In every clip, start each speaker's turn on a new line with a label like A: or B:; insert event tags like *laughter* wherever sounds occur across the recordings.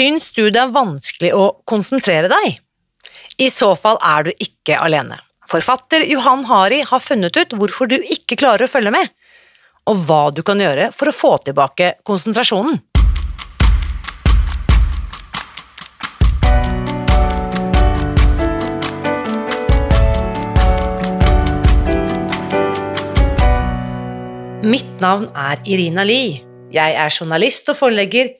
A: Syns du det er vanskelig å konsentrere deg? I så fall er du ikke alene. Forfatter Johan Hari har funnet ut hvorfor du ikke klarer å følge med, og hva du kan gjøre for å få tilbake konsentrasjonen. Mitt navn er Irina Lie. Jeg er journalist og forlegger,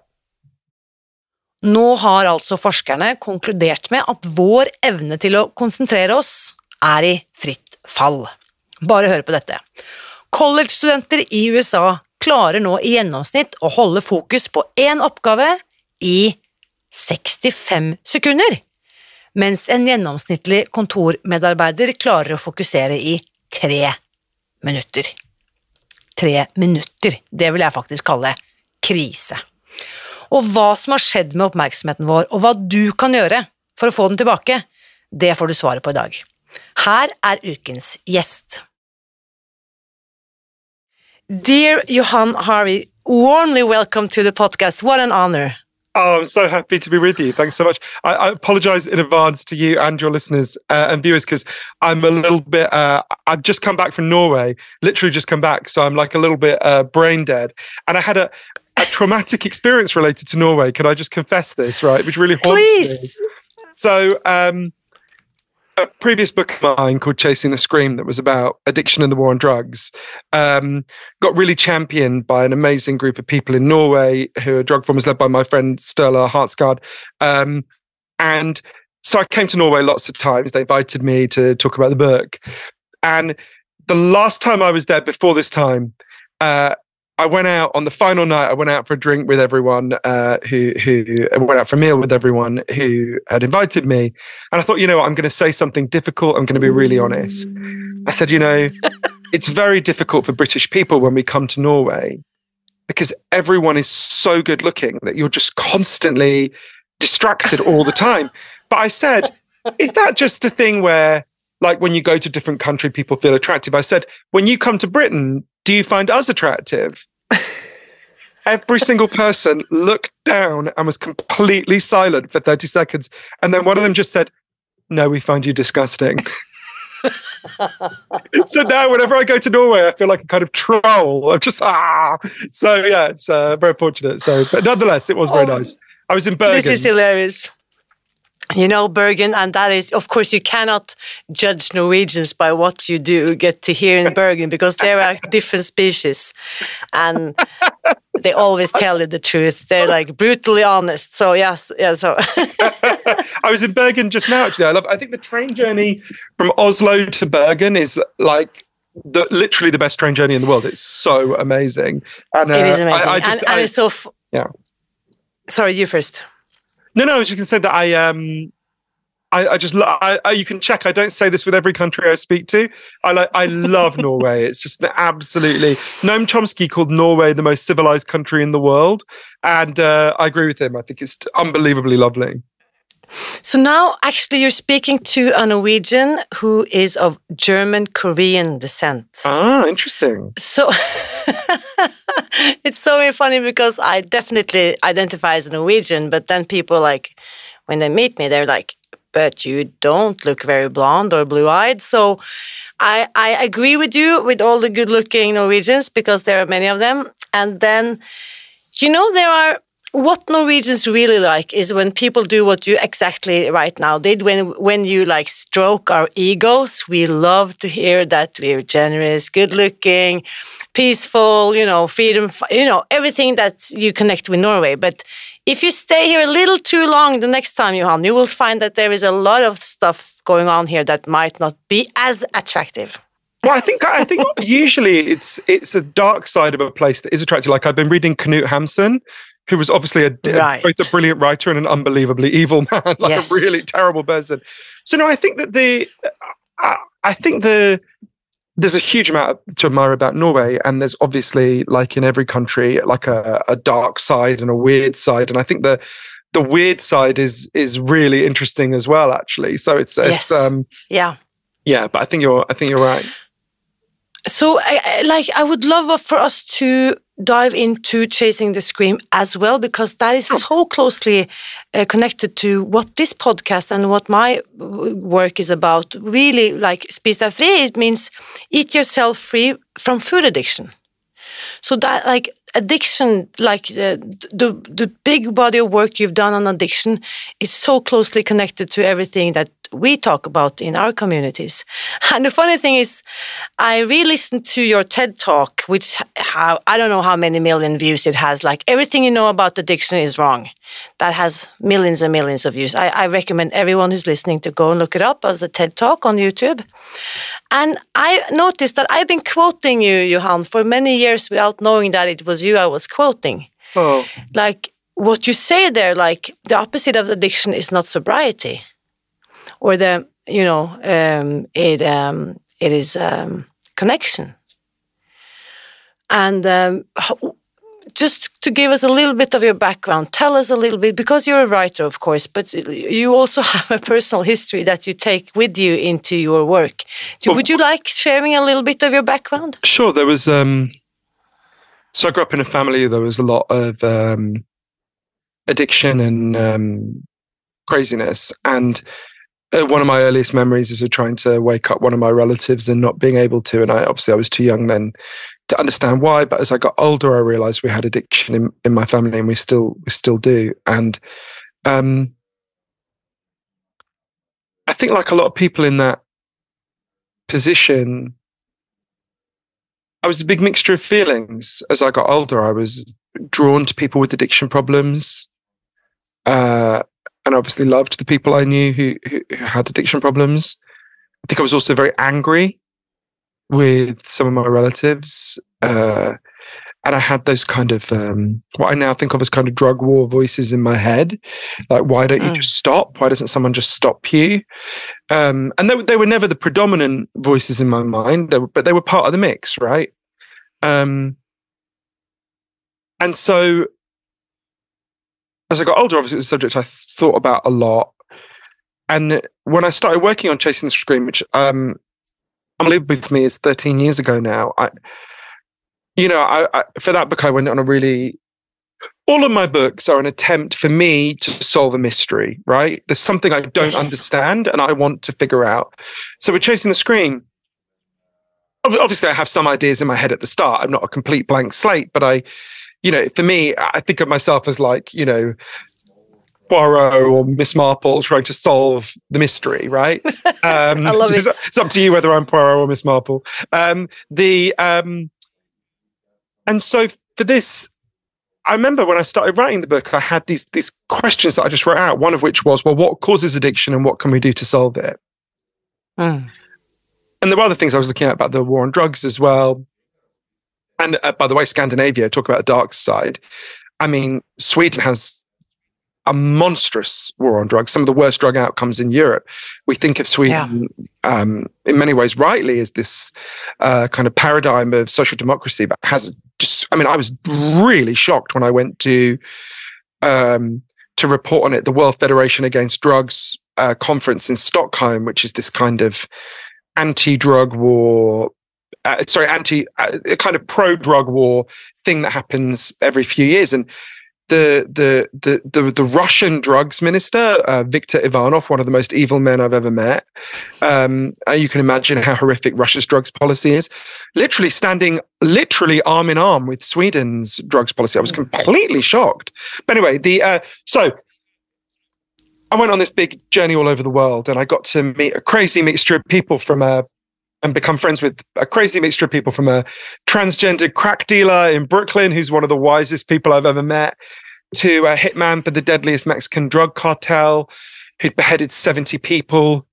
A: Nå har altså forskerne konkludert med at vår evne til å konsentrere oss er i fritt fall. Bare hør på dette. College-studenter i USA klarer nå i gjennomsnitt å holde fokus på én oppgave i 65 sekunder, mens en gjennomsnittlig kontormedarbeider klarer å fokusere i tre minutter. Tre minutter, det vil jeg faktisk kalle krise og hva som har skjedd med oppmerksomheten vår, og hva du kan gjøre for å få den tilbake, det får du svaret på i dag. Her er ukens gjest. Dear Johan Harvey, warmly welcome to the podcast. What an honor.
B: Oh, I'm so happy to be with you. Thanks so much. I, I apologize in advance to you and your listeners uh, and viewers because I'm a little bit. Uh, I've just come back from Norway, literally just come back, so I'm like a little bit uh, brain dead. And I had a, a traumatic experience related to Norway. Can I just confess this, right? Which really haunts
A: Please.
B: me. So, um, a previous book of mine called Chasing the Scream that was about addiction and the war on drugs um, got really championed by an amazing group of people in Norway who are drug formers led by my friend Sturla Hartsgaard. Um, and so I came to Norway lots of times. They invited me to talk about the book. And the last time I was there before this time, uh, I went out on the final night. I went out for a drink with everyone uh, who who went out for a meal with everyone who had invited me, and I thought, you know, what, I'm going to say something difficult. I'm going to be really honest. I said, you know, *laughs* it's very difficult for British people when we come to Norway because everyone is so good looking that you're just constantly distracted all the time. But I said, is that just a thing where, like, when you go to a different country, people feel attractive? I said, when you come to Britain, do you find us attractive? Every single person looked down and was completely silent for 30 seconds. And then one of them just said, No, we find you disgusting. *laughs* so now, whenever I go to Norway, I feel like a kind of troll. I'm just, ah. So, yeah, it's uh, very fortunate. So, but nonetheless, it was very
A: Oh,
B: nice. I was in Bergen.
A: This is hilarious. You know, Bergen, and that is, of course, you cannot judge Norwegians by what you do get to hear in Bergen because there are *laughs* different species and they always tell you the truth. They're like brutally honest. So, yes, yeah, so. *laughs*
B: I was in Bergen just now. Actually, I love. I think the train journey from Oslo to Bergen is like the literally the best train journey in the world. It's so amazing. And uh,
A: it is amazing.
B: I, I just,
A: and, and
B: I-
A: it's so. F-
B: yeah.
A: Sorry, you first.
B: No, no. I was just gonna say that I um. I, I just I, I, you can check. I don't say this with every country I speak to. I like I love *laughs* Norway. It's just an absolutely Noam Chomsky called Norway the most civilized country in the world, and uh, I agree with him. I think it's unbelievably lovely.
A: So now, actually, you're speaking to a Norwegian who is of German Korean descent.
B: Ah, interesting.
A: So *laughs* it's so funny because I definitely identify as a Norwegian, but then people like when they meet me, they're like, "But you don't look very blonde or blue-eyed." So I I agree with you with all the good-looking Norwegians because there are many of them, and then you know there are what Norwegians really like is when people do what you exactly right now did. When when you like stroke our egos, we love to hear that we're generous, good looking, peaceful, you know, freedom, you know, everything that you connect with Norway. But if you stay here a little too long the next time, Johann, you will find that there is a lot of stuff going on here that might not be as attractive.
B: Well, I think I think *laughs* usually it's it's a dark side of a place that is attractive. Like I've been reading Knut Hamsun, who was obviously a, right. both a brilliant writer and an unbelievably evil *laughs* man, like yes. a really terrible person. So no, I think that the I, I think the there's a huge amount to admire about Norway, and there's obviously, like in every country, like a, a dark side and a weird side. And I think the the weird side is is really interesting as well, actually. So it's
A: yes.
B: it's um
A: yeah
B: yeah, but I think you're I think you're right.
A: So, I, like, I would love for us to dive into chasing the scream as well, because that is so closely uh, connected to what this podcast and what my work is about. Really, like, spis deg fri, it means eat yourself free from food addiction. So that, like, addiction, like uh, the the big body of work you've done on addiction, is so closely connected to everything that we talk about in our communities. And the funny thing is, I re-listened to your TED talk, which how, I don't know how many million views it has. Like everything you know about addiction is wrong. That has millions and millions of views. I, I recommend everyone who's listening to go and look it up as a TED talk on YouTube. And I noticed that I've been quoting you, Johan, for many years without knowing that it was you I was quoting.
B: Oh.
A: Like what you say there, like the opposite of addiction is not sobriety or the you know um, it um, it is um, connection. And um, just to give us a little bit of your background, tell us a little bit because you're a writer, of course, but you also *laughs* have a personal history that you take with you into your work. Well, would you like sharing a little bit of your background?
B: Sure. There was um, so I grew up in a family. There was a lot of um, addiction and um, craziness, and one of my earliest memories is of trying to wake up one of my relatives and not being able to. And I obviously I was too young then to understand why. But as I got older, I realized we had addiction in, in my family, and we still we still do. And um, I think, like a lot of people in that position, I was a big mixture of feelings. As I got older, I was drawn to people with addiction problems. Uh, and obviously loved the people I knew who, who, who had addiction problems. I think I was also very angry with some of my relatives. Uh, and I had those kind of um, what I now think of as kind of drug war voices in my head, like why don't you mm. just stop? Why doesn't someone just stop you? Um, and they, they were never the predominant voices in my mind, but they were part of the mix, right? Um, and so as I got older, obviously, it was a subject I thought about a lot. And when I started working on Chasing the Scream, which um, unbelievably to me is 13 years ago now, I, you know, I, I, for that book, I went on a really. All of my books are an attempt for me to solve a mystery, right? There's something I don't yes. understand and I want to figure out. So with Chasing the Scream, obviously I have some ideas in my head at the start. I'm not a complete blank slate, but I, you know, for me, I think of myself as like, you know, Poirot or Miss Marple trying to solve the mystery, right? *laughs*
A: Um, I love it.
B: It's, up to you whether I'm Poirot or Miss Marple. Um, the um, and so for this, I remember when I started writing the book, I had these these questions that I just wrote out. One of which was, well, what causes addiction and what can we do to solve it? Mm. And there were other things I was looking at about the war on drugs as well. And uh, by the way, Scandinavia, talk about the dark side. I mean, Sweden has a monstrous war on drugs, some of the worst drug outcomes in Europe. We think of Sweden, yeah. um, in many ways, rightly, as this uh, kind of paradigm of social democracy, but has just, I mean, I was really shocked when I went to. Um, to report on it, the World Federation Against Drugs uh, conference in Stockholm, which is this kind of anti-drug war uh, sorry, anti, uh, kind of pro drug war thing that happens every few years. And the the the the, the Russian drugs minister, uh, Viktor Ivanov, one of the most evil men I've ever met. Um, you can imagine how horrific Russia's drugs policy is. Literally standing, literally arm in arm with Sweden's drugs policy. I was completely shocked. But anyway, the uh, so I went on this big journey all over the world, and I got to meet a crazy mixture of people from a and become friends with a crazy mixture of people from a transgender crack dealer in Brooklyn, who's one of the wisest people I've ever met, to a hitman for the deadliest Mexican drug cartel, who'd beheaded 70 people.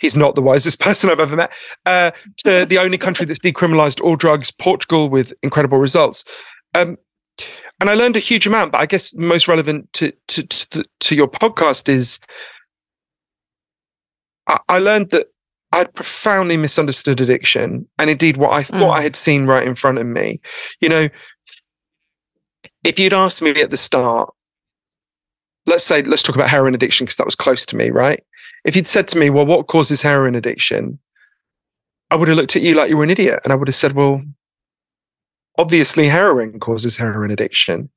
B: He's not the wisest *laughs* person I've ever met. Uh, to *laughs* the only country that's decriminalized all drugs, Portugal, with incredible results. Um, and I learned a huge amount, but I guess most relevant to to to, to your podcast is I, I learned that I'd profoundly misunderstood addiction and indeed what I thought mm. I had seen right in front of me. You know, if you'd asked me at the start, let's say, let's talk about heroin addiction because that was close to me, right? If you'd said to me, well, what causes heroin addiction? I would have looked at you like you were an idiot and I would have said, well, obviously heroin causes heroin addiction.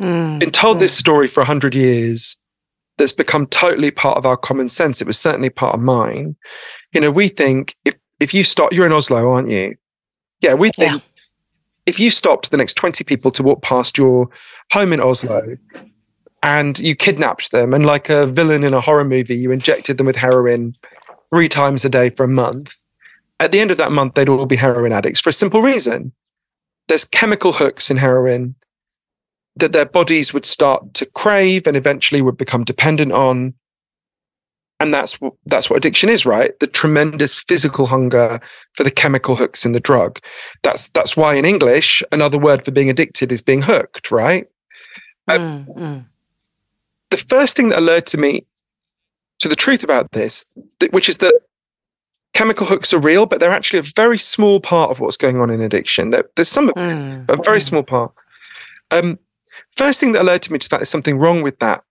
B: Mm. Been told mm. this story for 100 years that's become totally part of our common sense. It was certainly part of mine. You know, we think if if you stop, you're in Oslo, aren't you? Yeah, we think yeah. if you stopped the next 20 people to walk past your home in Oslo and you kidnapped them and like a villain in a horror movie, you injected them with heroin three times a day for a month. At the end of that month, they'd all be heroin addicts for a simple reason. There's chemical hooks in heroin that their bodies would start to crave and eventually would become dependent on. And that's what, that's what addiction is, right? The tremendous physical hunger for the chemical hooks in the drug. That's that's why in English another word for being addicted is being hooked, right? Mm, mm. The first thing that alerted me to the truth about this, which is that chemical hooks are real, but they're actually a very small part of what's going on in addiction. there's some, mm, a very mm. small part. Um, First thing that alerted me to that is something wrong with that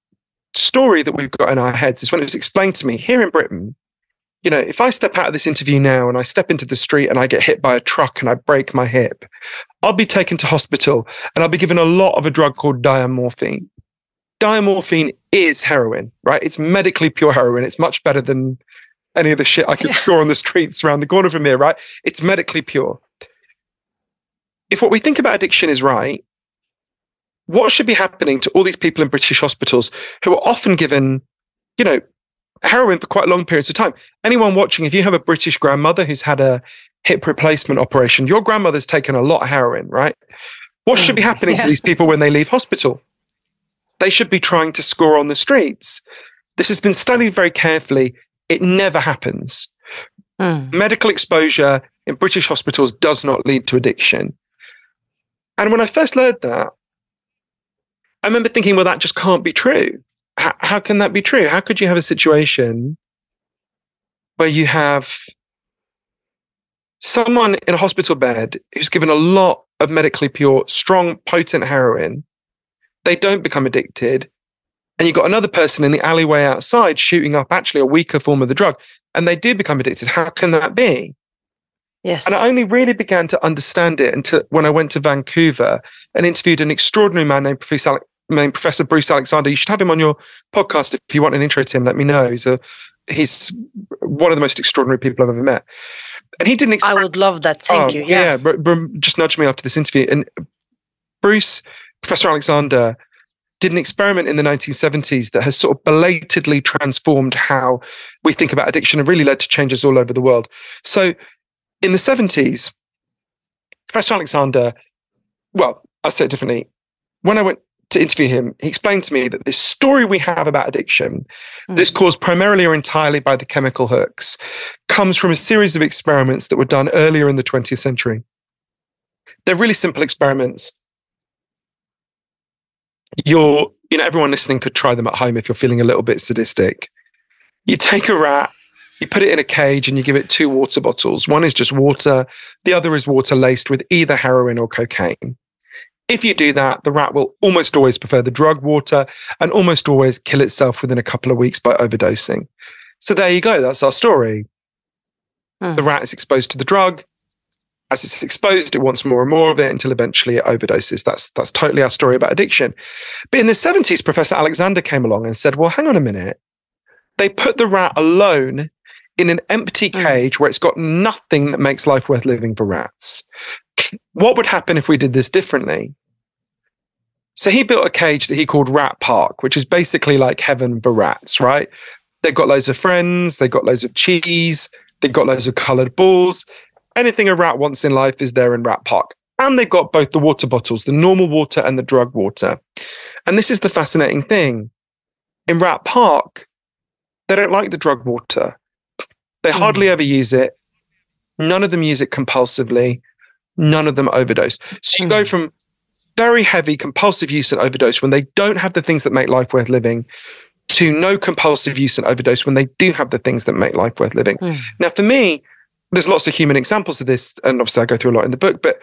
B: story that we've got in our heads is when it was explained to me here in Britain, you know, if I step out of this interview now and I step into the street and I get hit by a truck and I break my hip, I'll be taken to hospital and I'll be given a lot of a drug called diamorphine. Diamorphine is heroin, right? It's medically pure heroin. It's much better than any of the shit I could yeah. score on the streets around the corner from here, right? It's medically pure. If what we think about addiction is right, what should be happening to all these people in British hospitals who are often given, you know, heroin for quite long periods of time? Anyone watching, if you have a British grandmother who's had a hip replacement operation, your grandmother's taken a lot of heroin, right? What should be mm, happening yeah. to these people when they leave hospital? They should be trying to score on the streets. This has been studied very carefully. It never happens. Mm. Medical exposure in British hospitals does not lead to addiction. And when I first learned that, I remember thinking, well, that just can't be true. H- how can that be true? How could you have a situation where you have someone in a hospital bed who's given a lot of medically pure, strong, potent heroin? They don't become addicted. And you've got another person in the alleyway outside shooting up actually a weaker form of the drug, and they do become addicted. How can that be?
A: Yes.
B: And I only really began to understand it until when I went to Vancouver and interviewed an extraordinary man named Professor mean, Professor Bruce Alexander. You should have him on your podcast if you want an intro to him. Let me know. He's a he's one of the most extraordinary people I've ever met. And he didn't.
A: I would love that. Thank oh, you. Yeah,
B: yeah. just nudge me after this interview. And Bruce, Professor Alexander, did an experiment in the 1970s that has sort of belatedly transformed how we think about addiction and really led to changes all over the world. So, in the 70s, Professor Alexander, well, I'll say it differently. When I went to interview him, he explained to me that this story we have about addiction, mm. that's caused primarily or entirely by the chemical hooks, comes from a series of experiments that were done earlier in the 20th century. They're really simple experiments. You're, you know, everyone listening could try them at home if you're feeling a little bit sadistic. You take a rat, you put it in a cage and you give it two water bottles. One is just water, the other is water laced with either heroin or cocaine. If you do that, the rat will almost always prefer the drug water and almost always kill itself within a couple of weeks by overdosing. So there you go. That's our story. Hmm. The rat is exposed to the drug as it's exposed, it wants more and more of it until eventually it overdoses. That's that's totally our story about addiction. But in the 70s, Professor Alexander came along and said, well, hang on a minute. They put the rat alone in an empty hmm. cage where it's got nothing that makes life worth living for rats. What would happen if we did this differently? So he built a cage that he called Rat Park, which is basically like heaven for rats, right? They've got loads of friends, they've got loads of cheese, they've got loads of colored balls, anything a rat wants in life is there in Rat Park. And they've got both the water bottles, the normal water and the drug water. And this is the fascinating thing. In Rat Park, they don't like the drug water. They mm. hardly ever use it. None of them use it compulsively. None of them overdose. So you go hmm. from very heavy compulsive use and overdose when they don't have the things that make life worth living to no compulsive use and overdose when they do have the things that make life worth living. Mm. Now, for me, there's lots of human examples of this, and obviously I go through a lot in the book, but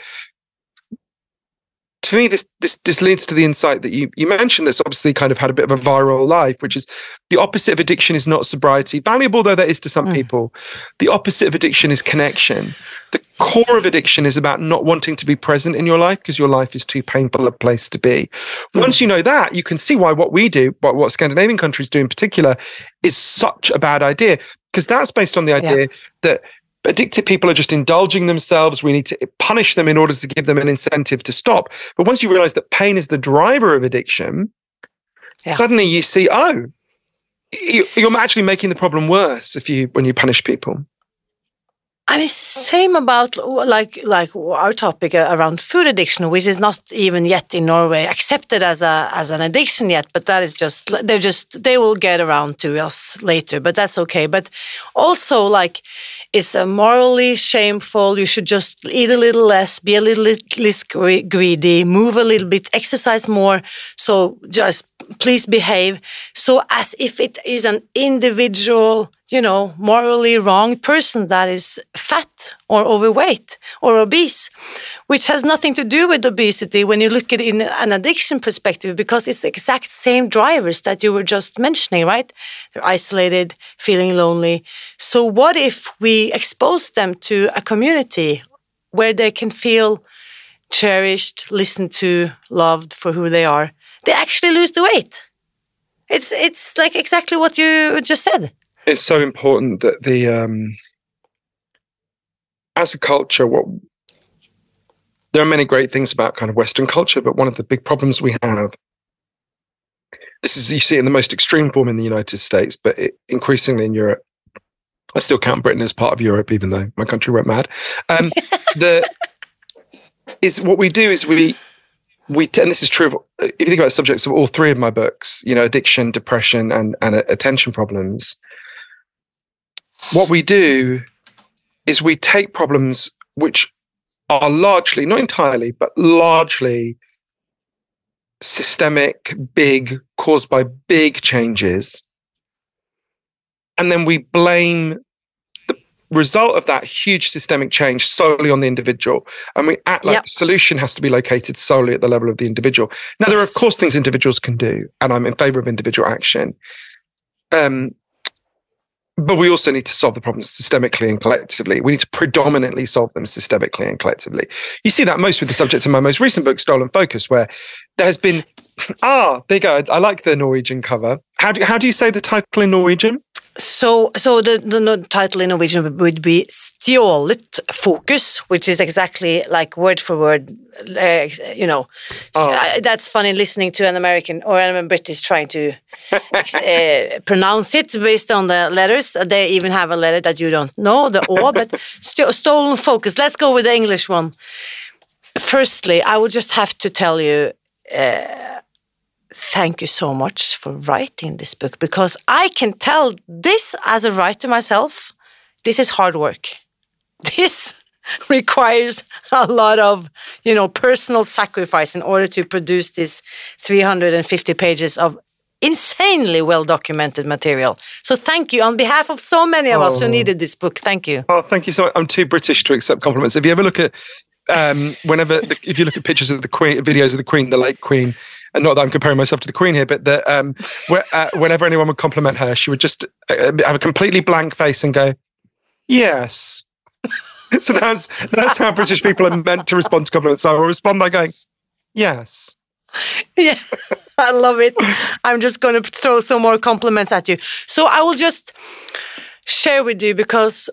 B: to me, this this this leads to the insight that you you mentioned that's obviously kind of had a bit of a viral life, which is the opposite of addiction is not sobriety, valuable though that is to some mm. people. The opposite of addiction is connection. The core of addiction is about not wanting to be present in your life because your life is too painful a place to be. Mm. Once you know that, you can see why what we do, what, what Scandinavian countries do in particular, is such a bad idea because that's based on the idea yeah. that addicted people are just indulging themselves. We need to punish them in order to give them an incentive to stop. But once you realize that pain is the driver of addiction, yeah. suddenly you see, oh, you're actually making the problem worse if you when you punish people
A: and it's the same about like like our topic around food addiction, which is not even yet in Norway accepted as a as an addiction yet. But that is just they're just they will get around to us later. But that's okay. But also like it's a morally shameful. You should just eat a little less, be a little less greedy, move a little bit, exercise more. So just please behave. So as if it is an individual you know, morally wrong person that is fat or overweight or obese, which has nothing to do with obesity when you look at it in an addiction perspective, because it's the exact same drivers that you were just mentioning, right? They're isolated, feeling lonely. So, what if we expose them to a community where they can feel cherished, listened to, loved for who they are? They actually lose the weight. It's it's like exactly what you just said
B: it's so important that the um, as a culture, what there are many great things about kind of Western culture, but one of the big problems we have. This is you see it in the most extreme form in the United States, but it, increasingly in Europe. I still count Britain as part of Europe, even though my country went mad. Um, *laughs* the is what we do is we we and this is true. Of, if you think about the subjects of all three of my books, you know, addiction, depression, and and attention problems, what we do is we take problems which are largely, not entirely, but largely systemic, big, caused by big changes. And then we blame the result of that huge systemic change solely on the individual. And we act like yep. the solution has to be located solely at the level of the individual. Now, there are, of course, things individuals can do, and I'm in favor of individual action. Um, but we also need to solve the problems systemically and collectively. We need to predominantly solve them systemically and collectively. You see that most with the subject of my most recent book, Stolen Focus, where there has been ah, there you go. I like the Norwegian cover. How do how do you say the title in Norwegian?
A: So, so the, the title in Norwegian would be "Stjålet fokus," which is exactly like word for word. Uh, you know, oh. uh, that's funny listening to an American or a British trying to *laughs* uh, pronounce it based on the letters. They even have a letter that you don't know, the O, but st stolen focus. Let's go with the English one. Firstly, I would just have to tell you uh, thank you so much for writing this book because I can tell this as a writer myself, this is hard work. *laughs* This *laughs* requires a lot of, you know, personal sacrifice in order to produce this 350 pages of insanely well documented material. So thank you on behalf of so many of oh. us who oh. needed this book. Thank you.
B: Oh, thank you so much. I'm too British to accept compliments. If you ever look at um, whenever the, if you look at pictures of the Queen, videos of the Queen, the late Queen, and not that I'm comparing myself to the Queen here, but that um, where, uh, whenever anyone would compliment her, she would just uh, have a completely blank face and go, "Yes." *laughs* so that's that's how British people are meant to respond to compliments. So I will respond by going, "Yes." *laughs*
A: Yeah, *laughs* I love it. I'm just going to throw some more compliments at you. So I will just share with you because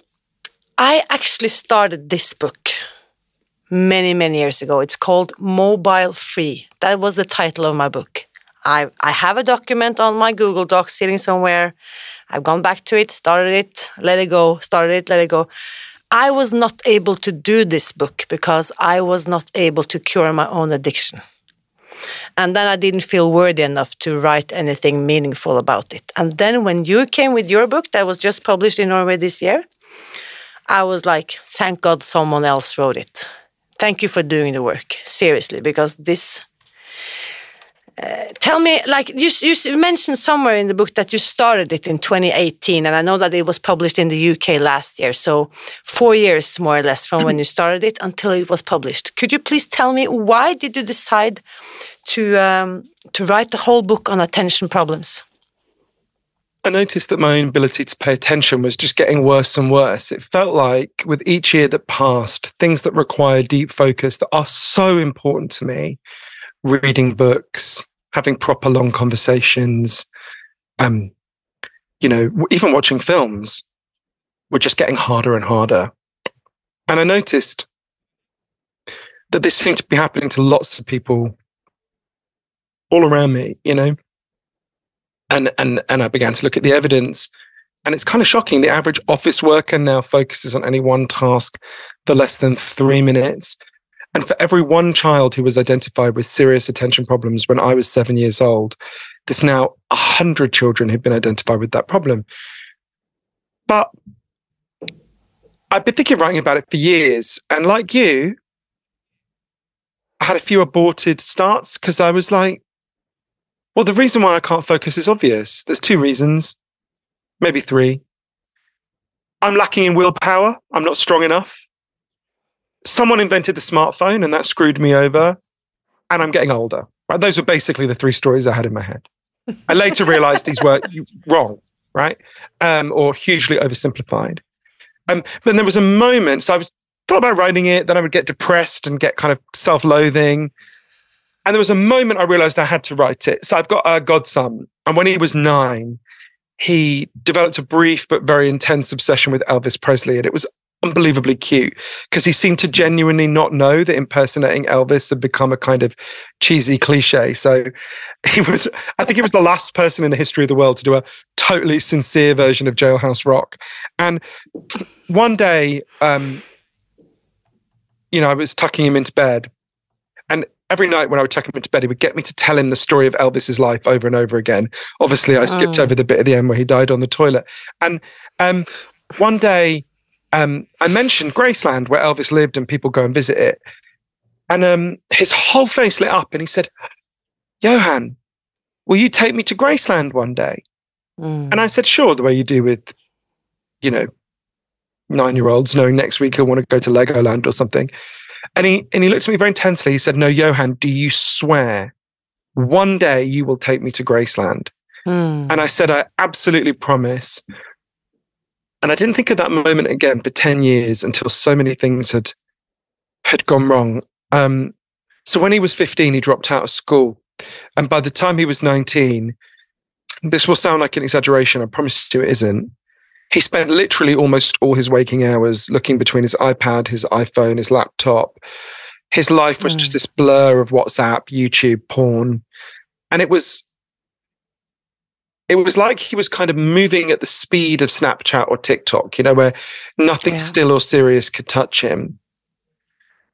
A: I actually started this book many, many years ago. It's called Mobile Free. That was the title of my book. I, I have a document on my Google Docs sitting somewhere. I've gone back to it, started it, let it go, started it, let it go. I was not able to do this book because I was not able to cure my own addiction. And then I didn't feel worthy enough to write anything meaningful about it. And then when you came with your book that was just published in Norway this year, I was like, thank God someone else wrote it. Thank you for doing the work, seriously, because this uh, tell me, like you, you mentioned somewhere in the book that you started it in 2018, and I know that it was published in the UK last year. So four years, more or less, from when you started it until it was published. Could you please tell me why did you decide to um, to write the whole book on attention problems?
B: I noticed that my inability to pay attention was just getting worse and worse. It felt like with each year that passed, things that require deep focus that are so important to me reading books, having proper long conversations, um, you know, even watching films were just getting harder and harder. And I noticed that this seemed to be happening to lots of people all around me, you know. And and and I began to look at the evidence. And it's kind of shocking. The average office worker now focuses on any one task for less than three minutes. And for every one child who was identified with serious attention problems when I was seven years old, there's now a hundred children who've been identified with that problem. But I've been thinking writing about it for years. And like you, I had a few aborted starts because I was like, well, the reason why I can't focus is obvious. There's two reasons, maybe three. I'm lacking in willpower. I'm not strong enough. Someone invented the smartphone and that screwed me over and i'm getting older. Right? Those were basically the three stories i had in my head. I later *laughs* realized these were wrong right? Um, or hugely oversimplified. Um, but there was a moment so i was thought about writing it then i would get depressed and get kind of self-loathing and there was a moment i realized i had to write it so i've got a godson and when he was nine he developed a brief but very intense obsession with Elvis Presley. And it was unbelievably cute because he seemed to genuinely not know that impersonating Elvis had become a kind of cheesy cliche. So *laughs* he would, I think he was the last person in the history of the world to do a totally sincere version of Jailhouse Rock. And one day, um, you know, I was tucking him into bed every night when I would tuck him into bed, he would get me to tell him the story of Elvis's life over and over again. Obviously, I skipped oh. over the bit at the end where he died on the toilet. And um, one day, um, I mentioned Graceland, where Elvis lived, and people go and visit it. And um, his whole face lit up, and he said, "Johann, will you take me to Graceland one day?" Mm. And I said, "Sure," the way you do with, you know, nine-year-olds, knowing next week he'll want to go to Legoland or something. And he and he looked at me very intensely. He said, "No, Johann, do you swear one day you will take me to Graceland?" Mm. And I said, "I absolutely promise." And I didn't think of that moment again for 10 years until so many things had had gone wrong. Um, so when he was 15, he dropped out of school. And by the time he was 19, this will sound like an exaggeration. I promise you it isn't. He spent literally almost all his waking hours looking between his iPad, his iPhone, his laptop. His life was mm. just this blur of WhatsApp, YouTube, porn. And it was it was like he was kind of moving at the speed of Snapchat or TikTok, you know, where nothing yeah. still or serious could touch him.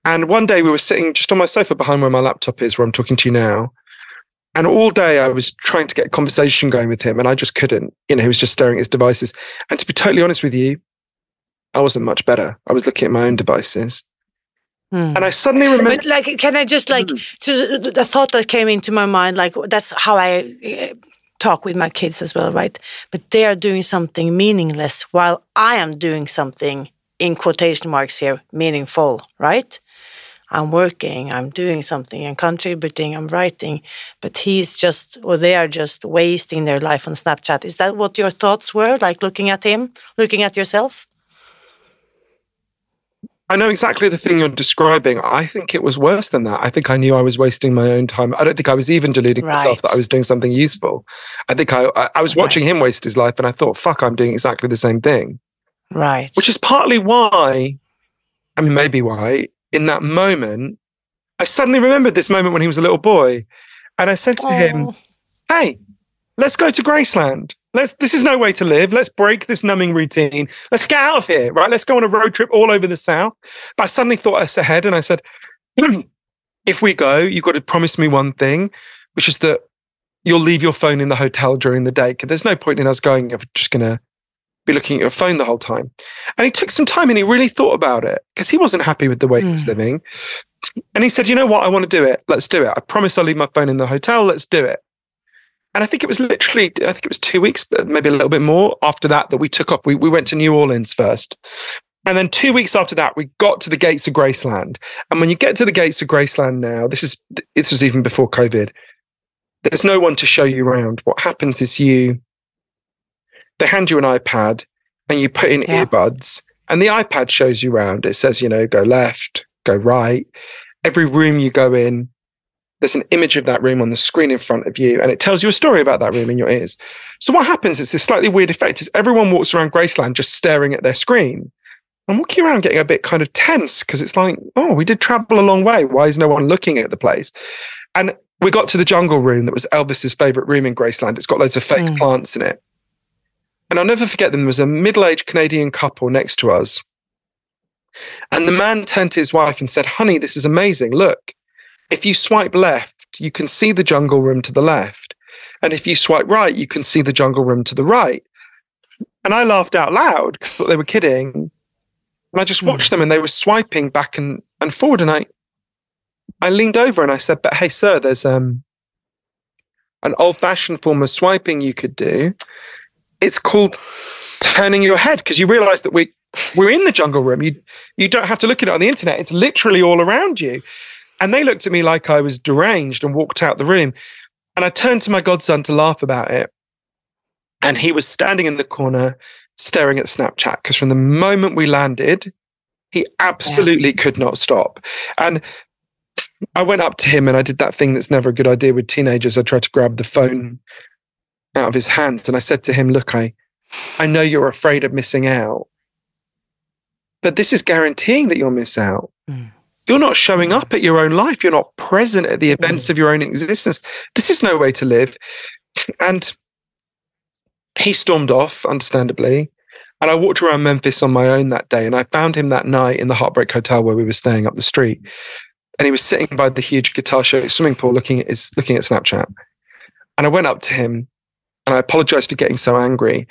B: And one day we were sitting just on my sofa behind where my laptop is, where I'm talking to you now. And all day I was trying to get a conversation going with him and I just couldn't. You know, he was just staring at his devices. And to be totally honest with you, I wasn't much better. I was looking at my own devices. Hmm. And I suddenly remember.
A: But like, can I just like, mm. the thought that came into my mind, like that's how I talk with my kids as well, right? But they are doing something meaningless while I am doing something in quotation marks here, meaningful, right? I'm working, I'm doing something, I'm contributing, I'm writing, but he's just, or they are just wasting their life on Snapchat. Is that what your thoughts were, like looking at him, looking at yourself?
B: I know exactly the thing you're describing. I think it was worse than that. I think I knew I was wasting my own time. I don't think I was even deluding right. myself that I was doing something useful. I think I, I, I was watching right. him waste his life and I thought, fuck, I'm doing exactly the same thing.
A: Right.
B: Which is partly why, I mean, maybe why, in that moment, I suddenly remembered this moment when he was a little boy. And I said to Aww. him, hey, let's go to Graceland. Let's, this is no way to live. Let's break this numbing routine. Let's get out of here, right? Let's go on a road trip all over the South. But I suddenly thought us ahead and I said, *clears throat* if we go, you've got to promise me one thing, which is that you'll leave your phone in the hotel during the day. Because there's no point in us going if we're just going to be looking at your phone the whole time. And he took some time and he really thought about it because he wasn't happy with the way mm. he was hmm. living. And he said, you know what? I want to do it. Let's do it. I promise I'll leave my phone in the hotel. Let's do it. And I think it was literally, I think it was two weeks, maybe a little bit more after that, that we took off. We, we went to New Orleans first. And then two weeks after that, we got to the gates of Graceland. And when you get to the gates of Graceland now, this is, this was even before COVID, there's no one to show you around. What happens is you, they hand you an iPad and you put in yeah. earbuds and the iPad shows you around. It says, you know, go left, go right. Every room you go in, there's an image of that room on the screen in front of you, and it tells you a story about that room in your ears. So what happens is this slightly weird effect is everyone walks around Graceland just staring at their screen. I'm walking around getting a bit kind of tense because it's like, oh, we did travel a long way. Why is no one looking at the place? And we got to the jungle room that was Elvis's favorite room in Graceland. It's got loads of fake mm. plants in it. And I'll never forget them. There was a middle aged Canadian couple next to us. And the man turned to his wife and said, Honey, this is amazing. Look, if you swipe left, you can see the jungle room to the left. And if you swipe right, you can see the jungle room to the right. And I laughed out loud because I thought they were kidding. And I just watched them and they were swiping back and, and forward. And I I leaned over and I said, But hey, sir, there's um an old fashioned form of swiping you could do. It's called turning your head because you realize that we we're in the jungle room. You you don't have to look at it on the internet. It's literally all around you. And they looked at me like I was deranged and walked out the room. And I turned to my godson to laugh about it. And he was standing in the corner staring at Snapchat because from the moment we landed, he absolutely yeah. could not stop. And I went up to him and I did that thing that's never a good idea with teenagers. I tried to grab the phone out of his hands and I said to him, Look, I, I know you're afraid of missing out, but this is guaranteeing that you'll miss out. Mm. You're not showing up at your own life. You're not present at the events of your own existence. This is no way to live. And he stormed off, understandably. And I walked around Memphis on my own that day. And I found him that night in the Heartbreak Hotel where we were staying up the street. And he was sitting by the huge guitar show swimming pool looking at his looking at Snapchat. And I went up to him and I apologize for getting so angry.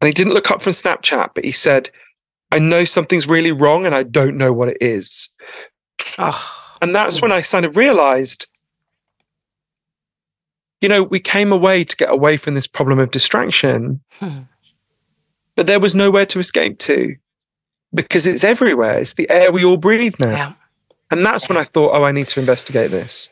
B: And he didn't look up from Snapchat, but he said, I know something's really wrong and I don't know what it is. Oh. And that's when I kind of realized, you know, we came away to get away from this problem of distraction, hmm. but there was nowhere to escape to because it's everywhere. It's the air we all breathe now. Yeah. And that's when I thought, oh, I need to investigate this.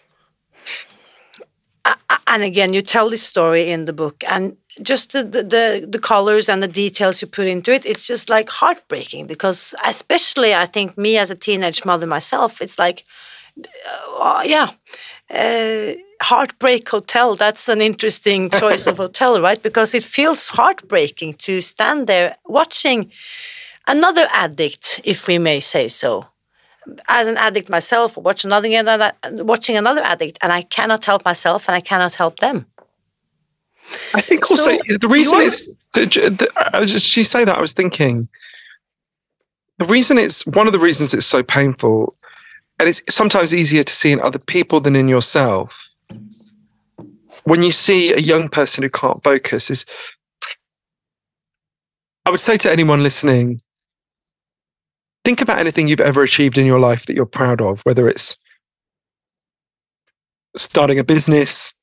A: And again, you tell this story in the book, and just the, the the colors and the details you put into it it's just like heartbreaking because especially i think me as a teenage mother myself it's like uh, yeah uh, heartbreak hotel that's an interesting *laughs* choice of hotel right? Because it feels heartbreaking to stand there watching another addict if we may say so as an addict myself watch another, watching another addict and i cannot help myself and i cannot help them.
B: I think also so the reason is just she say that I was thinking the reason it's one of the reasons it's so painful and it's sometimes easier to see in other people than in yourself. When you see a young person who can't focus is I would say to anyone listening think about anything you've ever achieved in your life that you're proud of whether it's starting a business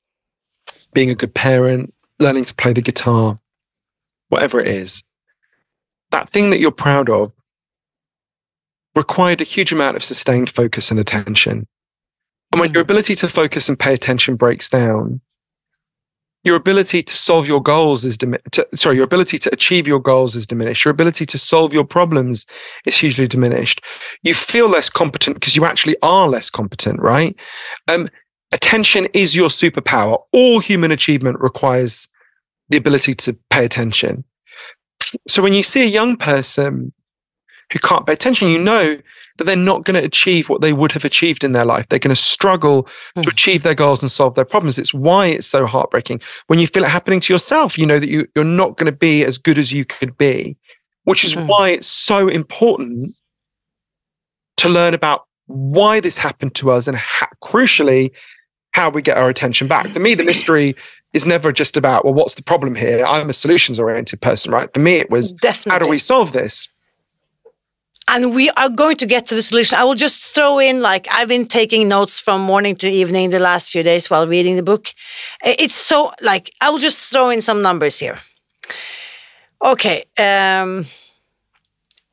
B: being a good parent learning to play the guitar, whatever it is, that thing that you're proud of required a huge amount of sustained focus and attention. And when your mm. ability to focus and pay attention breaks down, your ability to solve your goals is dim- to, sorry your ability to achieve your goals is diminished. Your ability to solve your problems is hugely diminished. You feel less competent because you actually are less competent right? Um, attention is your superpower. All human achievement requires the ability to pay attention. So when you see a young person who can't pay attention you know that they're not going to achieve what they would have achieved in their life. They're going to struggle mm. to achieve their goals and solve their problems. It's why it's so heartbreaking. When you feel it happening to yourself, you know that you, you're not going to be as good as you could be, which is mm. why it's so important to learn about why this happened to us and crucially, how we get our attention back. For me, the mystery is never just about, well, what's the problem here? I'm a solutions oriented person, right? For me, it was, Definitely. how do we solve this?
A: And we are going to get to the solution. I will just throw in like I've been taking notes from morning to evening the last few days while reading the book. It's so like I will just throw in some numbers here. Okay, um,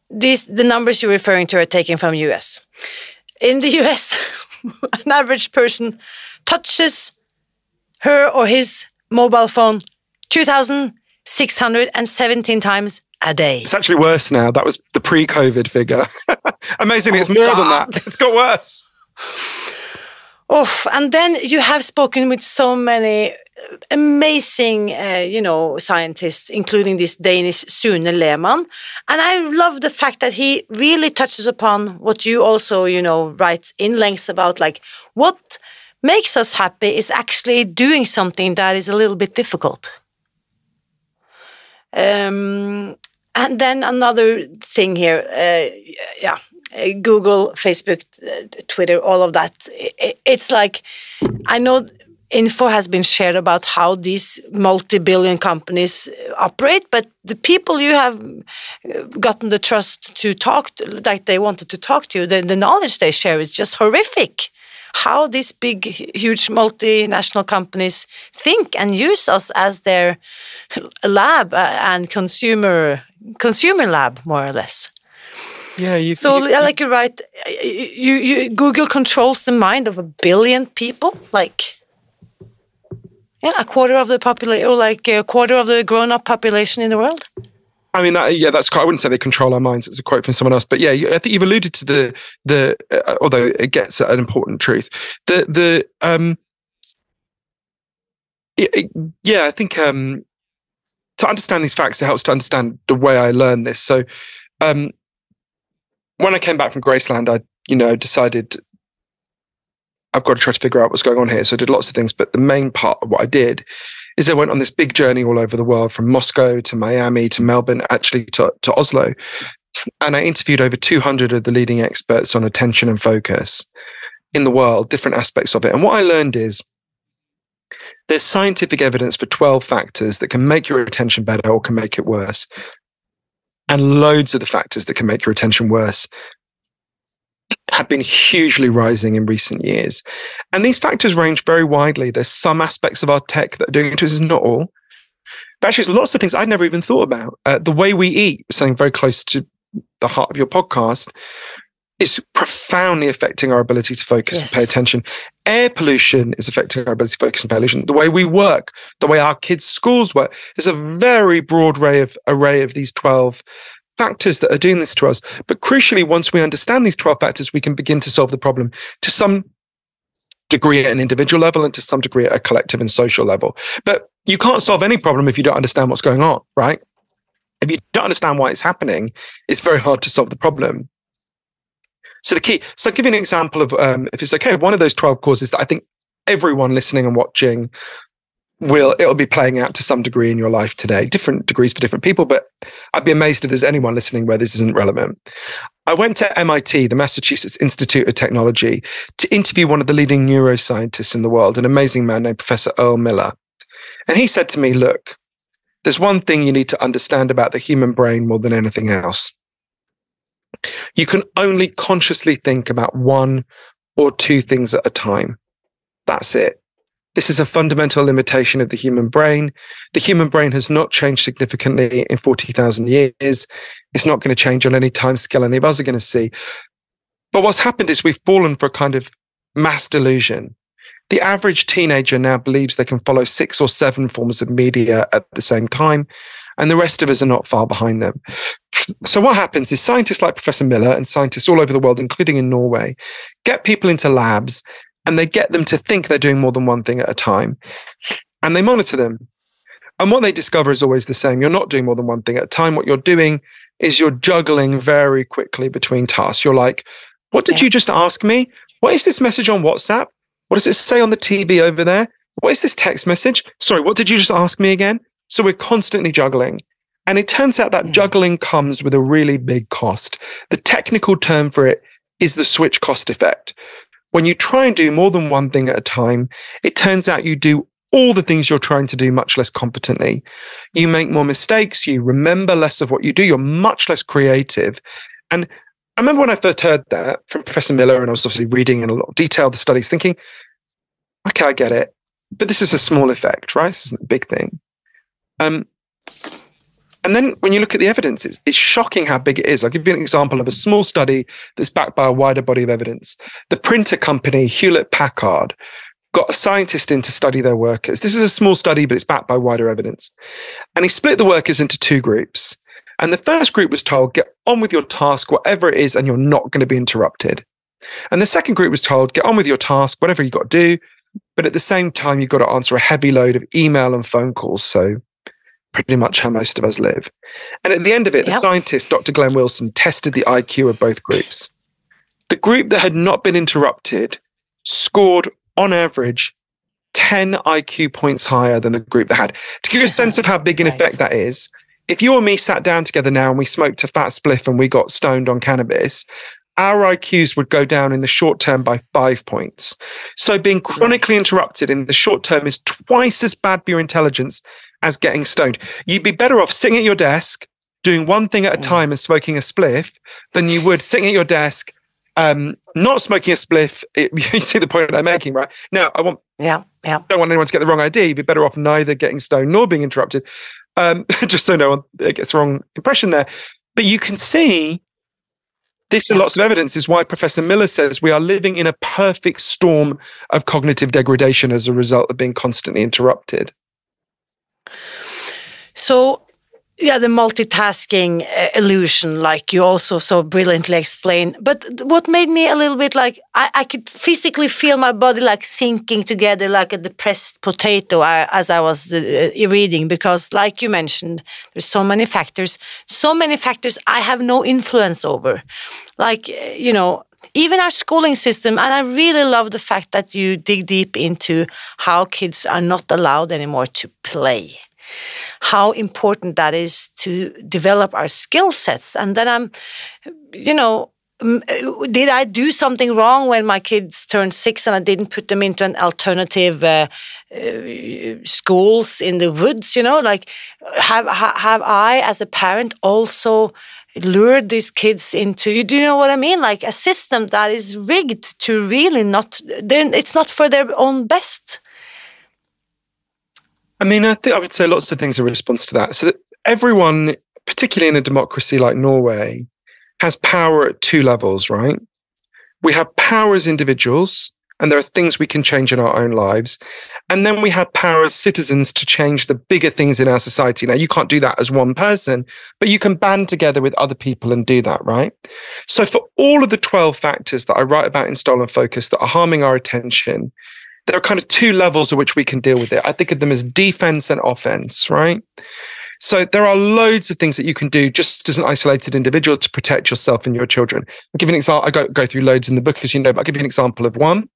A: these the numbers you're referring to are taken from US. In the US, *laughs* an average person touches her or his mobile phone 2,617 times a day.
B: It's actually worse now. That was the pre-COVID figure. *laughs* Amazingly, oh, it's more God. than that. It's got worse.
A: Oh, and then you have spoken with so many amazing, uh, you know, scientists, including this Danish Sune Lehmann. And I love the fact that he really touches upon what you also, you know, write in length about, like what makes us happy is actually doing something that is a little bit difficult. Um, and then another thing here, uh, yeah, Google, Facebook, uh, Twitter, all of that. It's like I know info has been shared about how these multi-billion companies operate, but the people you have uh, gotten the trust to talk, to, like they wanted to talk to you, the, the knowledge they share is just horrific how these big, huge multinational companies think and use us as their lab uh, and consumer consumer lab, more or less.
B: Yeah, you.
A: So, you, like you're right. You, you Google controls the mind of a billion people, like yeah, a quarter of the population, or like a quarter of the grown-up population in the world.
B: I mean, that, yeah, that's quite. I wouldn't say they control our minds. It's a quote from someone else, but yeah, I think you've alluded to the the. Uh, although it gets an important truth, the the um. Yeah, I think um, to understand these facts, it helps to understand the way I learned this. So, um, when I came back from Graceland, I, you know, decided I've got to try to figure out what's going on here. So I did lots of things, but the main part of what I did is I went on this big journey all over the world, from Moscow to Miami to Melbourne, actually to, to Oslo, and I interviewed over 200 of the leading experts on attention and focus in the world, different aspects of it. And what I learned is there's scientific evidence for 12 factors that can make your attention better or can make it worse. And loads of the factors that can make your attention worse have been hugely rising in recent years. And these factors range very widely. There's some aspects of our tech that are doing it to us, not all. But actually, there's lots of things I'd never even thought about. Uh, the way we eat, something very close to the heart of your podcast, is profoundly affecting our ability to focus yes. and pay attention. Air pollution is affecting our ability to focus and pay attention. The way we work, the way our kids' schools work, there's a very broad array of array of these 12 factors that are doing this to us. But crucially, once we understand these 12 factors, we can begin to solve the problem to some degree at an individual level and to some degree at a collective and social level. But you can't solve any problem if you don't understand what's going on, right? If you don't understand why it's happening, it's very hard to solve the problem. So the key, so I'll give you an example of, um, if it's okay, one of those 12 causes that I think everyone listening and watching will, it'll be playing out to some degree in your life today, different degrees for different people, but I'd be amazed if there's anyone listening where this isn't relevant. I went to MIT, the Massachusetts Institute of Technology, to interview one of the leading neuroscientists in the world, an amazing man named Professor Earl Miller. And he said to me, look, there's one thing you need to understand about the human brain more than anything else. You can only consciously think about one or two things at a time. That's it. This is a fundamental limitation of the human brain. The human brain has not changed significantly in 40,000 years. It's not going to change on any time scale any of us are going to see. But what's happened is we've fallen for a kind of mass delusion. The average teenager now believes they can follow six or seven forms of media at the same time, and the rest of us are not far behind them. So, what happens is scientists like Professor Miller and scientists all over the world, including in Norway, get people into labs and they get them to think they're doing more than one thing at a time. And they monitor them. And what they discover is always the same. You're not doing more than one thing at a time. What you're doing is you're juggling very quickly between tasks. You're like, what did yeah. you just ask me? What is this message on WhatsApp? What does it say on the TV over there? What is this text message? Sorry, what did you just ask me again? So we're constantly juggling. And it turns out that mm. juggling comes with a really big cost. The technical term for it is the switch cost effect. When you try and do more than one thing at a time, it turns out you do all the things you're trying to do much less competently. You make more mistakes, you remember less of what you do, you're much less creative. And I remember when I first heard that from Professor Miller, and I was obviously reading in a lot of detail the studies, thinking, okay, I get it. But this is a small effect, right? This isn't a big thing. Um, and then when you look at the evidence, it's, it's, shocking how big it is. I'll give you an example of a small study that's backed by a wider body of evidence. The printer company, Hewlett Packard, got a scientist in to study their workers. This is a small study, but it's backed by wider evidence. And he split the workers into two groups. And the first group was told, get on with your task, whatever it is, and you're not going to be interrupted. And the second group was told, get on with your task, whatever you got to do. But at the same time, you've got to answer a heavy load of email and phone calls. So pretty much how most of us live. And at the end of it, yep. the scientist, Dr. Glenn Wilson, tested the IQ of both groups. The group that had not been interrupted scored on average 10 IQ points higher than the group that had. To give you a *laughs* sense of how big an effect that is, if you and me sat down together now and we smoked a fat spliff and we got stoned on cannabis, our IQs would go down in the short term by five points. So being chronically interrupted in the short term is twice as bad for your intelligence as getting stoned. You'd be better off sitting at your desk, doing one thing at a mm. time and smoking a spliff than you would sitting at your desk, um, not smoking a spliff. It, *laughs* you see the point I'm making, right? Now, I want,
A: yeah, yeah.
B: don't want anyone to get the wrong idea. You'd be better off neither getting stoned nor being interrupted, um, *laughs* just so no one gets the wrong impression there. But you can see this and lots of evidence is why Professor Miller says we are living in a perfect storm of cognitive degradation as a result of being constantly interrupted.
A: So, yeah, the multitasking uh, illusion, like you also so brilliantly explained. But what made me a little bit like I, I could physically feel my body like sinking together like a depressed potato uh, as I was uh, reading, because, like you mentioned, there's so many factors, so many factors I have no influence over. Like, you know, even our schooling system, and I really love the fact that you dig deep into how kids are not allowed anymore to play how important that is to develop our skill sets. And then I'm, you know, did I do something wrong when my kids turned six and I didn't put them into an alternative uh, uh, schools in the woods? You know, like have have I, as a parent, also lured these kids into? You Do you know what I mean? Like a system that is rigged to really not. It's not for their own best.
B: I mean, I think I would say lots of things in response to that. So that everyone, particularly in a democracy like Norway, has power at two levels, right? We have power as individuals, and there are things we can change in our own lives. And then we have power as citizens to change the bigger things in our society. Now, you can't do that as one person, but you can band together with other people and do that, right? So, for all of the 12 factors that I write about in Stolen Focus that are harming our attention, there are kind of two levels at which we can deal with it. I think of them as defense and offense, right? So there are loads of things that you can do just as an isolated individual to protect yourself and your children. I'll give you an example. I go, go through loads in the book, as you know, but I'll give you an example of one.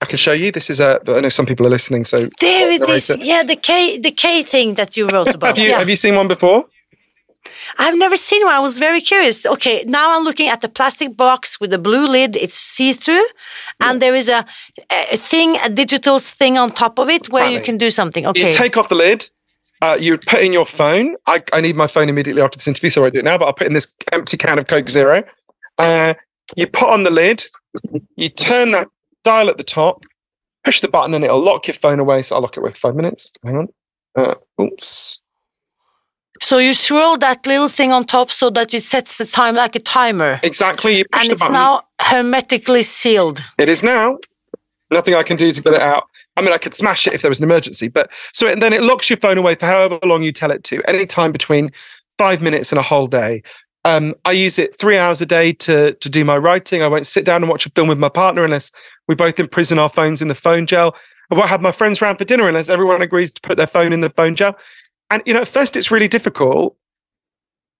B: I can show you. This is a. I know some people are listening, so
A: there it is. Yeah, the K, the K thing that you wrote *laughs* about.
B: have you
A: yeah.
B: have you seen one before?
A: I've never seen one. I was very curious. Okay, now I'm looking at the plastic box with the blue lid. It's see through, and there is a, a, thing, a digital thing on top of it where you can do something. Okay.
B: You take off the lid. Uh, you put in your phone. I, I, need my phone immediately after this interview, so I do it now. But I'll put in this empty can of Coke Zero. Uh, you put on the lid. You turn that dial at the top. Push the button, and it'll lock your phone away. So I'll lock it away for five minutes. Hang on. Uh, oops.
A: So you swirl that little thing on top so that it sets the time like a timer.
B: Exactly. You push
A: and it's now hermetically sealed.
B: It is now. Nothing I can do to get it out. I mean, I could smash it if there was an emergency, but so and then it locks your phone away for however long you tell it to, any time between five minutes and a whole day. Um, I use it three hours a day to to do my writing. I won't sit down and watch a film with my partner unless we both imprison our phones in the phone jail. I won't have my friends around for dinner unless everyone agrees to put their phone in the phone jail. And you know, at first it's really difficult,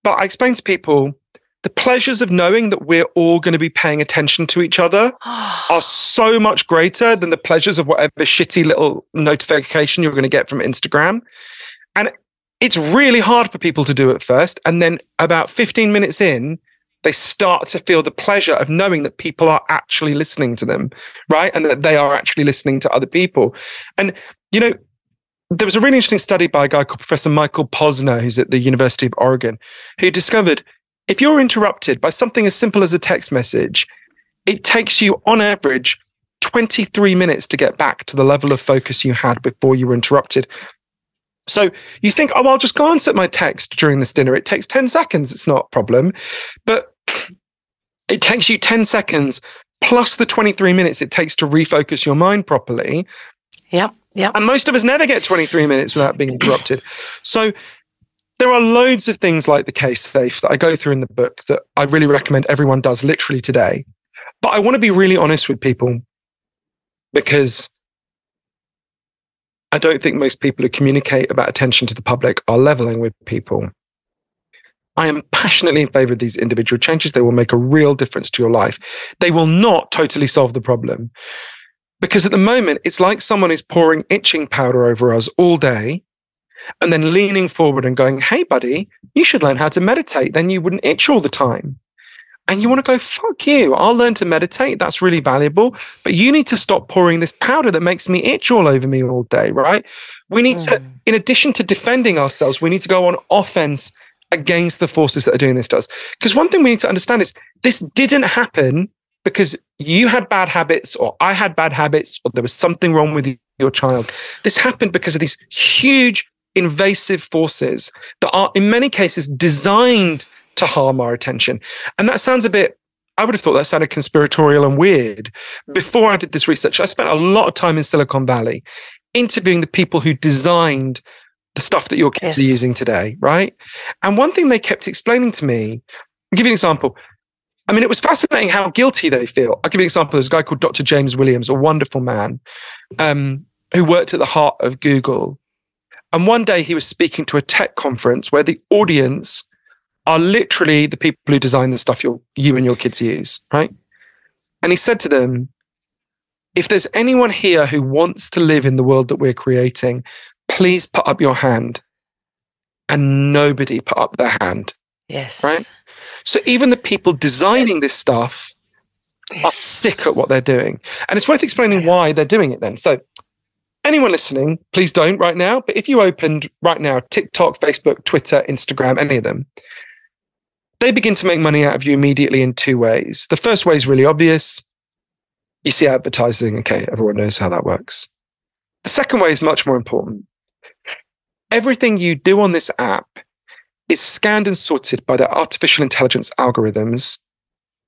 B: but I explain to people the pleasures of knowing that we're all going to be paying attention to each other *gasps* are so much greater than the pleasures of whatever shitty little notification you're going to get from Instagram. And it's really hard for people to do at first. And then about 15 minutes in, they start to feel the pleasure of knowing that people are actually listening to them, right? And that they are actually listening to other people. And, you know, there was a really interesting study by a guy called Professor Michael Posner, who's at the University of Oregon, who discovered if you're interrupted by something as simple as a text message, it takes you on average 23 minutes to get back to the level of focus you had before you were interrupted. So you think, oh, I'll just glance at my text during this dinner. It takes 10 seconds. It's not a problem. But it takes you 10 seconds plus the 23 minutes it takes to refocus your mind properly.
A: Yeah. Yeah.
B: And most of us never get 23 minutes without being *clears throat* interrupted. So there are loads of things like the K-Safe that I go through in the book that I really recommend everyone does literally today. But I want to be really honest with people because I don't think most people who communicate about attention to the public are leveling with people. I am passionately in favor of these individual changes. They will make a real difference to your life. They will not totally solve the problem. Because at the moment, it's like someone is pouring itching powder over us all day and then leaning forward and going, Hey, buddy, you should learn how to meditate. Then you wouldn't itch all the time and you want to go, fuck you, I'll learn to meditate. That's really valuable. But you need to stop pouring this powder that makes me itch all over me all day, right? We need mm. to, in addition to defending ourselves, we need to go on offense against the forces that are doing this to us. Because one thing we need to understand is this didn't happen because you had bad habits or I had bad habits or there was something wrong with your child. This happened because of these huge invasive forces that are in many cases designed to harm our attention. And that sounds a bit, I would have thought that sounded conspiratorial and weird. Mm. Before I did this research, I spent a lot of time in Silicon Valley interviewing the people who designed the stuff that your kids yes. are using today, right? And one thing they kept explaining to me, I'll give you an example. I mean, it was fascinating how guilty they feel. I'll give you an example. There's a guy called Dr. James Williams, a wonderful man um, who worked at the heart of Google. And one day he was speaking to a tech conference where the audience are literally the people who design the stuff you you and your kids use, right? And he said to them, if there's anyone here who wants to live in the world that we're creating, please put up your hand. And nobody put up their hand.
A: Yes.
B: Right? So even the people designing this stuff yes. are sick at what they're doing. And it's worth explaining yeah. why they're doing it then. So anyone listening, please don't right now. But if you opened right now TikTok, Facebook, Twitter, Instagram, any of them, they begin to make money out of you immediately in two ways. The first way is really obvious. You see advertising. Okay, everyone knows how that works. The second way is much more important. Everything you do on this app is scanned and sorted by the artificial intelligence algorithms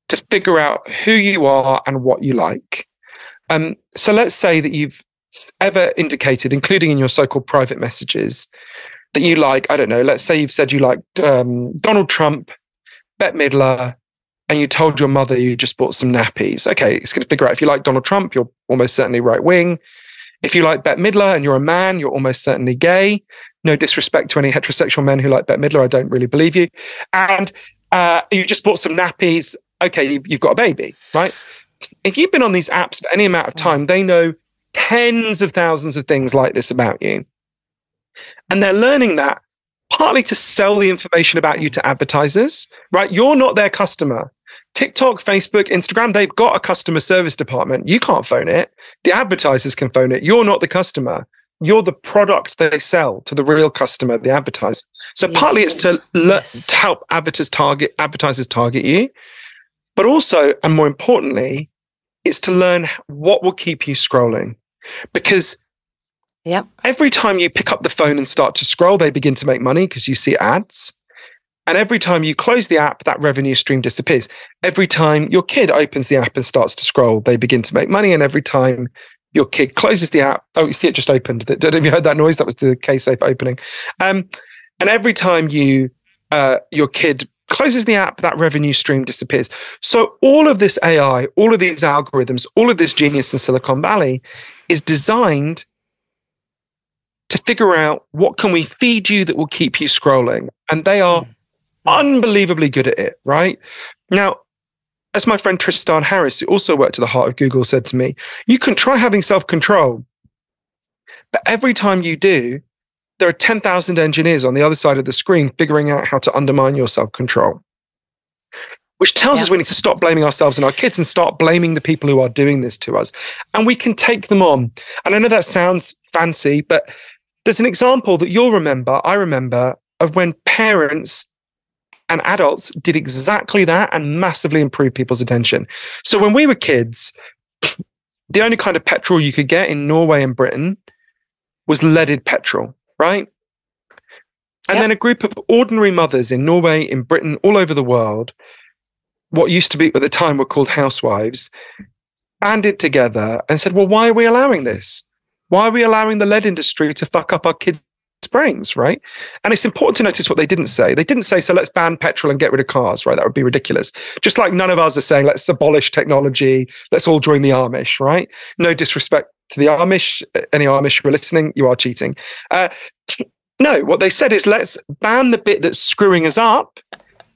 B: to figure out who you are and what you like. Um, so let's say that you've ever indicated, including in your so called private messages, that you like, I don't know, let's say you've said you like um, Donald Trump Bette Midler and you told your mother you just bought some nappies. Okay, it's going to figure out if you like Donald Trump, you're almost certainly right wing. If you like Bette Midler and you're a man, you're almost certainly gay. No disrespect to any heterosexual men who like Bette Midler. I don't really believe you. And uh, you just bought some nappies. Okay, you, you've got a baby, right? If you've been on these apps for any amount of time, they know tens of thousands of things like this about you. And they're learning that partly to sell the information about you to advertisers, right? You're not their customer. TikTok, Facebook, Instagram, they've got a customer service department. You can't phone it. The advertisers can phone it. You're not the customer. You're the product they sell to the real customer, the advertiser. So yes. partly it's to, le- yes. to help advertisers target advertisers target you, but also, and more importantly, it's to learn what will keep you scrolling. Because
A: Yep.
B: Every time you pick up the phone and start to scroll, they begin to make money because you see ads. And every time you close the app, that revenue stream disappears. Every time your kid opens the app and starts to scroll, they begin to make money. And every time your kid closes the app, oh, you see it just opened. Have you heard that noise? That was the K-Safe opening. Um, and every time you uh, your kid closes the app, that revenue stream disappears. So all of this AI, all of these algorithms, all of this genius in Silicon Valley is designed to figure out what can we feed you that will keep you scrolling. And they are. Unbelievably good at it, right? Now, as my friend Tristan Harris, who also worked at the heart of Google, said to me, you can try having self control, but every time you do, there are 10,000 engineers on the other side of the screen figuring out how to undermine your self control. Which tells yeah. us we need to stop blaming ourselves and our kids and start blaming the people who are doing this to us. And we can take them on. And I know that sounds fancy, but there's an example that you'll remember, I remember, of when parents and adults did exactly that and massively improved people's attention. So when we were kids, *clears throat* the only kind of petrol you could get in Norway and Britain was leaded petrol right? And yep. then a group of ordinary mothers in Norway, in Britain, all over the world, what used to be at the time were called housewives, banded together and said, well, why are we allowing this? Why are we allowing the lead industry to fuck up our kids' brains, right? And it's important to notice what they didn't say. They didn't say, so let's ban petrol and get rid of cars, right? That would be ridiculous. Just like none of us are saying, let's abolish technology, let's all join the Amish, right? No disrespect to the Amish, any Amish who are listening, you are cheating. Uh, no, what they said is let's ban the bit that's screwing us up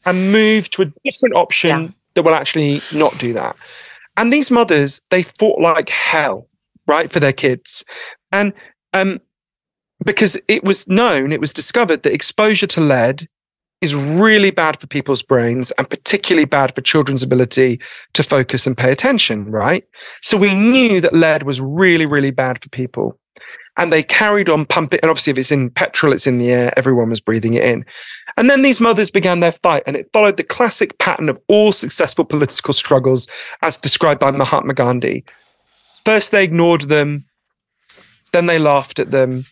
B: and move to a different option yeah. that will actually not do that. And these mothers, they fought like hell, right, for their kids. And um, because it was known, it was discovered that exposure to lead is really bad for people's brains and particularly bad for children's ability to focus and pay attention, right? So we knew that lead was really, really bad for people. And they carried on pumping. And obviously, if it's in petrol, it's in the air, everyone was breathing it in. And then these mothers began their fight, and it followed the classic pattern of all successful political struggles as described by Mahatma Gandhi. First, they ignored them, then they laughed at them,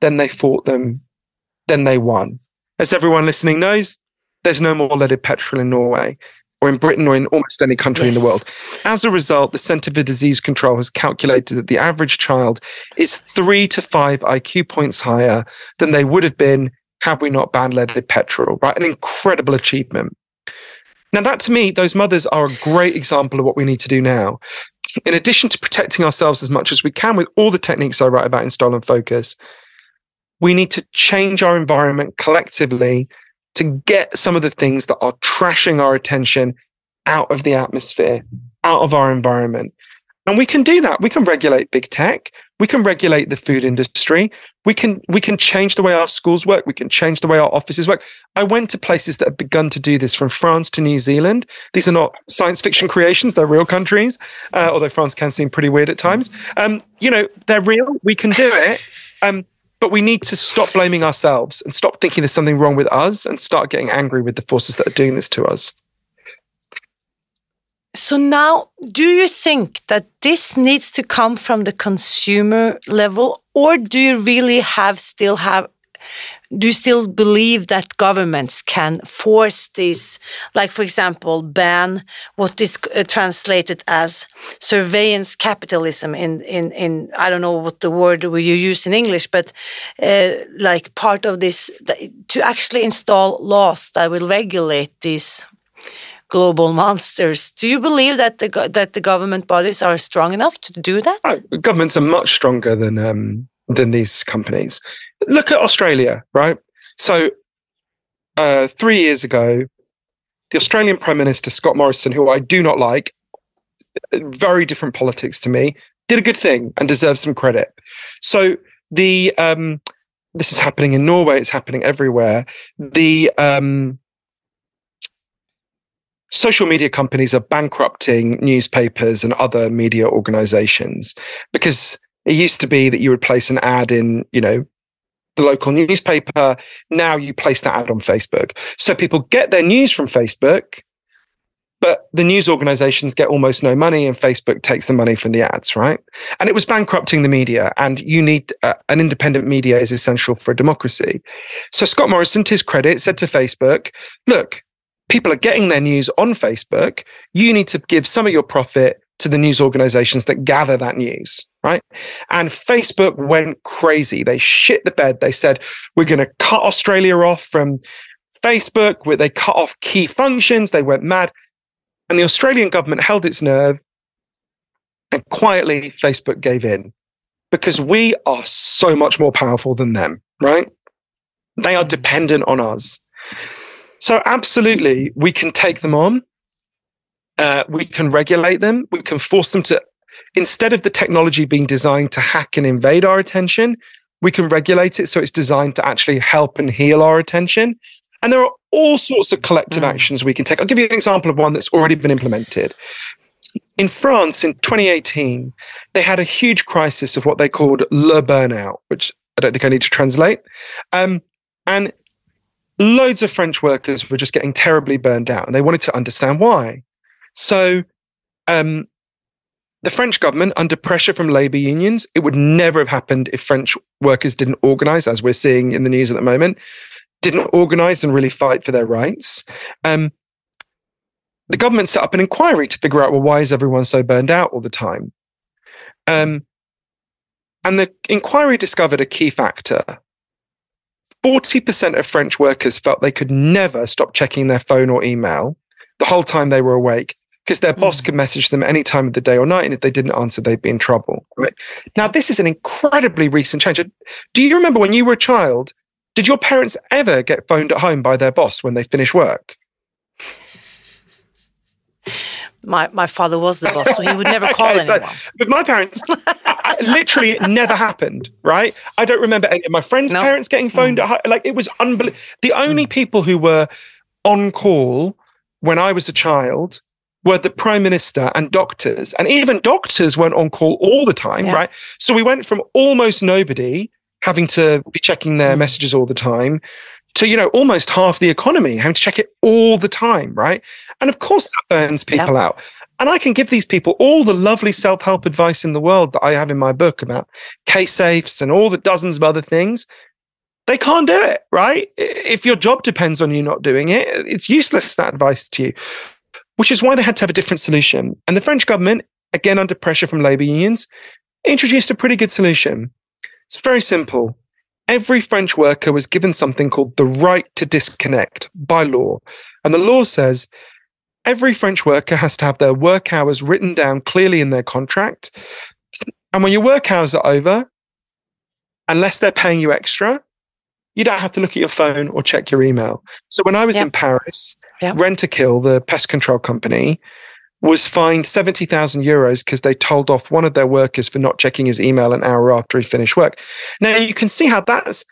B: then they fought them, then they won. As everyone listening knows, there's no more leaded petrol in Norway or in Britain or in almost any country yes. in the world. As a result, the Centre for Disease Control has calculated that the average child is three to five IQ points higher than they would have been had we not banned leaded petrol, right? An incredible achievement. Now, that to me, those mothers are a great example of what we need to do now. In addition to protecting ourselves as much as we can with all the techniques I write about in Stolen Focus, we need to change our environment collectively to get some of the things that are trashing our attention out of the atmosphere, out of our environment. And we can do that. We can regulate big tech. We can regulate the food industry. We can we can change the way our schools work. We can change the way our offices work. I went to places that have begun to do this, from France to New Zealand. These are not science fiction creations; they're real countries. Uh, although France can seem pretty weird at times. Um, you know, they're real. We can do it. Um, but we need to stop blaming ourselves and stop thinking there's something wrong with us and start getting angry with the forces that are doing this to us.
A: So now, do you think that this needs to come from the consumer level, or do you really have still have do you still believe that governments can force this, like, for example, ban what is uh, translated as surveillance capitalism in, in, in, I don't know what the word you use in English, but uh, like part of this, to actually install laws that will regulate these global monsters. Do you believe that the that the government bodies are strong enough to do that?
B: Oh, governments are much stronger than um, than these companies. Look at Australia, right? So, uh, three years ago, the Australian Prime Minister, Scott Morrison, who I do not like, very different politics to me, did a good thing and deserves some credit. So, the um, this is happening in Norway, it's happening everywhere. The um, social media companies are bankrupting newspapers and other media organizations because it used to be that you would place an ad in, you know, the local newspaper. Now you place that ad on Facebook. So people get their news from Facebook, but the news organizations get almost no money and Facebook takes the money from the ads, right? And it was bankrupting the media. And you need uh, an independent media is essential for a democracy. So Scott Morrison, to his credit, said to Facebook, look, people are getting their news on Facebook. You need to give some of your profit to the news organizations that gather that news, right? And Facebook went crazy. They shit the bed. They said, we're going to cut Australia off from Facebook, where they cut off key functions. They went mad. And the Australian government held its nerve and quietly Facebook gave in because we are so much more powerful than them, right? They are dependent on us. So, absolutely, we can take them on. Uh, we can regulate them. We can force them to, instead of the technology being designed to hack and invade our attention, we can regulate it so it's designed to actually help and heal our attention. And there are all sorts of collective mm. actions we can take. I'll give you an example of one that's already been implemented. In France in 2018, they had a huge crisis of what they called le burnout, which I don't think I need to translate. Um, and loads of French workers were just getting terribly burned out and they wanted to understand why. So, um, the French government, under pressure from labor unions, it would never have happened if French workers didn't organize, as we're seeing in the news at the moment didn't organize and really fight for their rights. Um, the government set up an inquiry to figure out, well, why is everyone so burned out all the time? Um, and the inquiry discovered a key factor. 40% of French workers felt they could never stop checking their phone or email the whole time they were awake because their boss mm. could message them any time of the day or night. And if they didn't answer, they'd be in trouble. Right? Now, this is an incredibly recent change. Do you remember when you were a child, did your parents ever get phoned at home by their boss when they finish work?
A: My my father was the boss, so he would never *laughs* call okay, anyone.
B: So, but my parents, literally, it never happened. Right? I don't remember any of my friends' no. parents getting phoned mm. at home. Like it was unbelievable. The only mm. people who were on call when I was a child were the prime minister and doctors, and even doctors weren't on call all the time. Yeah. Right? So we went from almost nobody having to be checking their mm. messages all the time to you know almost half the economy having to check it all the time right and of course that burns people yep. out and i can give these people all the lovely self-help advice in the world that i have in my book about K-Safes and all the dozens of other things they can't do it right if your job depends on you not doing it it's useless that advice to you which is why they had to have a different solution and the french government again under pressure from labor unions introduced a pretty good solution it's very simple. Every French worker was given something called the right to disconnect by law. And the law says every French worker has to have their work hours written down clearly in their contract. And when your work hours are over, unless they're paying you extra, you don't have to look at your phone or check your email. So when I was yep. in Paris, yep. Rentokil, the pest control company, was fined 70,000 euros because they told off one of their workers for not checking his email an hour after he finished work. Now, you can see how that's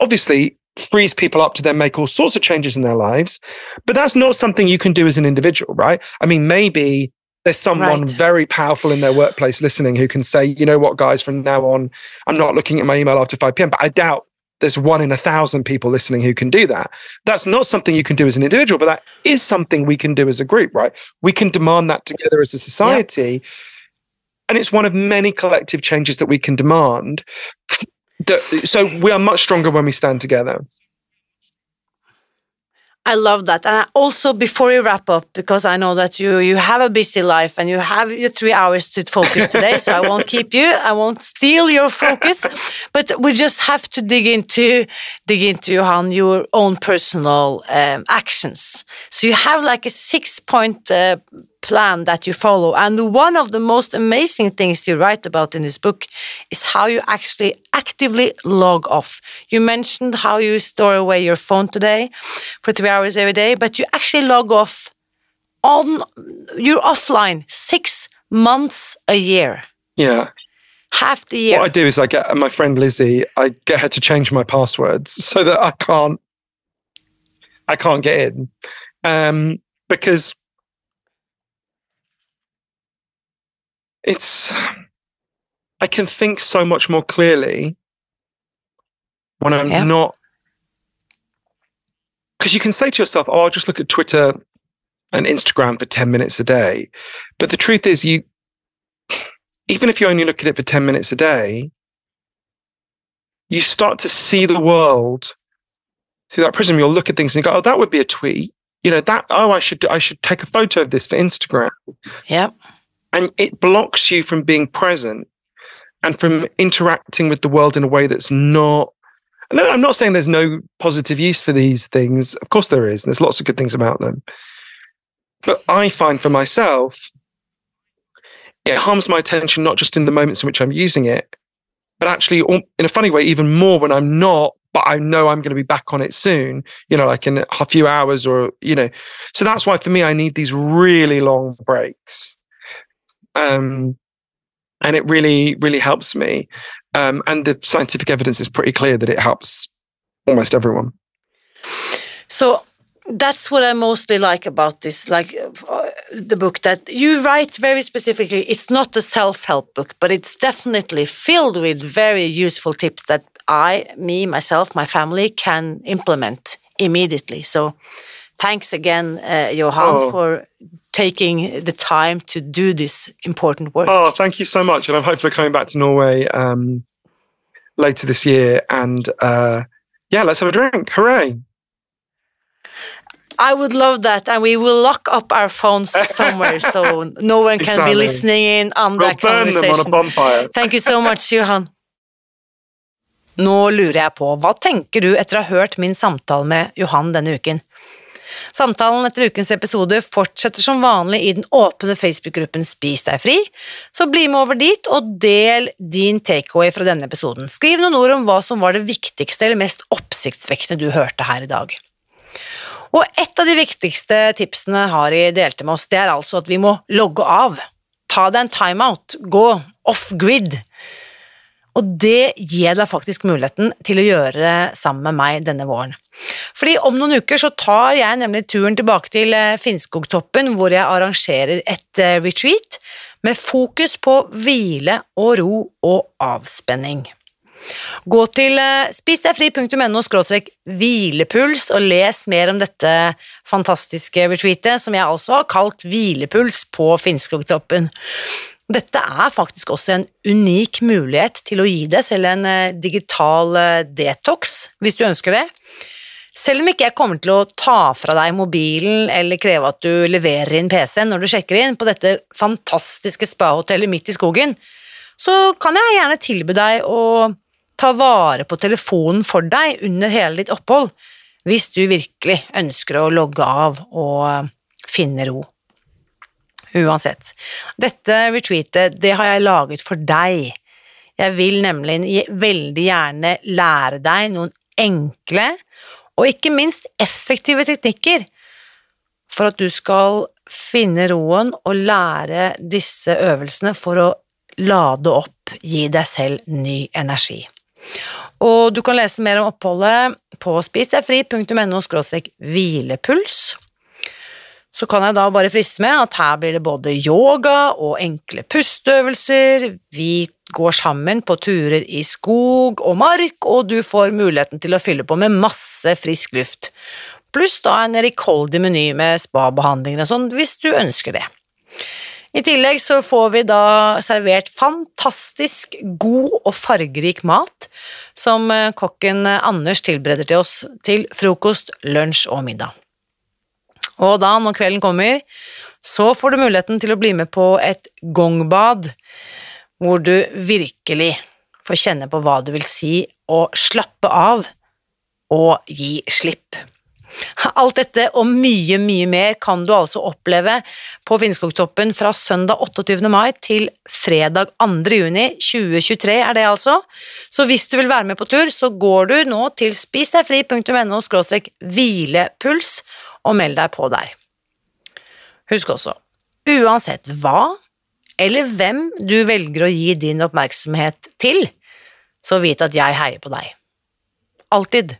B: obviously frees people up to then make all sorts of changes in their lives, but that's not something you can do as an individual, right? I mean, maybe there's someone right. very powerful in their workplace listening who can say, you know what, guys, from now on, I'm not looking at my email after 5 p.m. But I doubt there's one in a thousand people listening who can do that. That's not something you can do as an individual, but that is something we can do as a group, right? We can demand that together as a society. Yep. And it's one of many collective changes that we can demand. That, so we are much stronger when we stand together.
A: I love that. And also, before we wrap up, because I know that you you have a busy life and you have your three hours to focus today, so I won't keep you. I won't steal your focus. But we just have to dig into dig into Johann your own personal um, actions. So you have like a six point uh, plan that you follow. And one of the most amazing things you write about in this book is how you actually actively log off. You mentioned how you store away your phone today for three hours every day, but you actually log off on you're offline six months a year.
B: Yeah.
A: Half the year.
B: What I do is I get my friend Lizzie, I get her to change my passwords so that I can't I can't get in. Um, because it's I can think so much more clearly when I'm yeah. not because you can say to yourself, "Oh, I'll just look at Twitter and Instagram for 10 minutes a day. But the truth is, you, even if you only look at it for 10 minutes a day, you start to see the world through that prism. You'll look at things and you go, oh, that would be a tweet. You know, that, oh, I should, I should take a photo of this for Instagram.
A: Yeah.
B: And it blocks you from being present and from interacting with the world in a way that's not no, I'm not saying there's no positive use for these things. Of course there is. And there's lots of good things about them. But I find for myself, it harms my attention not just in the moments in which I'm using it, but actually in a funny way, even more when I'm not, but I know I'm going to be back on it soon, you know, like in a few hours or, you know. So that's why for me, I need these really long breaks. Um, and it really, really helps me. Um, and the scientific evidence is pretty clear that it helps almost everyone.
A: So that's what I mostly like about this, like uh, the book that you write very specifically. It's not a self-help book, but it's definitely filled with very useful tips that I, me, myself, my family can implement immediately. So thanks again, uh, Johann, oh. for taking the time to do this important work.
B: Oh, thank you so much. And I'm hopefully coming back to Norway um, later this year. And uh, yeah, let's have a drink. Hooray.
A: I would love that, and we will lock up our phones *laughs* somewhere so no one can exactly. be listening in on
B: we'll
A: that conversation. Thank you so much, Johan. Nå lurer jeg på, hva tenker du etter å ha hørt min samtale med Johan denne uken? Samtalen etter ukens episode fortsetter som vanlig i den åpne Facebook-gruppen Spis deg fri, så bli med over dit og del din takeaway fra denne episoden. Skriv noen ord om hva som var det viktigste eller mest oppsiktsvekkende du hørte her i dag. Og et av de viktigste tipsene Hari delte med oss, det er altså at vi må logge av. Ta deg en timeout, gå off-grid. Og det gir deg faktisk muligheten til å gjøre sammen med meg denne våren. Fordi om noen uker så tar jeg nemlig turen tilbake til eh, Finnskogtoppen, hvor jeg arrangerer et eh, retreat med fokus på hvile og ro og avspenning. Gå til eh, spisdegfri.no hvilepuls og les mer om dette fantastiske retreatet, som jeg altså har kalt Hvilepuls på Finnskogtoppen. Dette er faktisk også en unik mulighet til å gi deg selv en digital detox, hvis du ønsker det. Selv om ikke jeg kommer til å ta fra deg mobilen eller kreve at du leverer inn PC-en når du sjekker inn på dette fantastiske spahotellet midt i skogen, så kan jeg gjerne tilby deg å ta vare på telefonen for deg under hele ditt opphold, hvis du virkelig ønsker å logge av og finne ro. Uansett, dette retreatet det har jeg laget for deg. Jeg vil nemlig veldig gjerne lære deg noen enkle og ikke minst effektive teknikker for at du skal finne roen og lære disse øvelsene for å lade opp, gi deg selv ny energi. Og du kan lese mer om oppholdet på spisdegfri.no hvilepuls. Så kan jeg da bare friste med at her blir det både yoga og enkle pusteøvelser, vi går sammen på turer i skog og mark, og du får muligheten til å fylle på med masse frisk luft. Pluss da en rikholdig meny med spabehandlinger og sånn, hvis du ønsker det. I tillegg så får vi da servert fantastisk god og fargerik mat, som eh, kokken Anders tilbereder til oss til frokost, lunsj og middag. Og da, når kvelden kommer, så får du muligheten til å bli med på et gongbad hvor du virkelig får kjenne på hva det vil si å slappe av og gi slipp. Alt dette og mye, mye mer kan du altså oppleve på Finnskogtoppen fra søndag 28. mai til fredag 2. juni 2023 er det altså. Så hvis du vil være med på tur, så går du nå til spisdegfri.no hvilepuls og meld deg på der. Husk også, uansett hva eller hvem du velger å gi din oppmerksomhet til, så vit at jeg heier på deg. Alltid.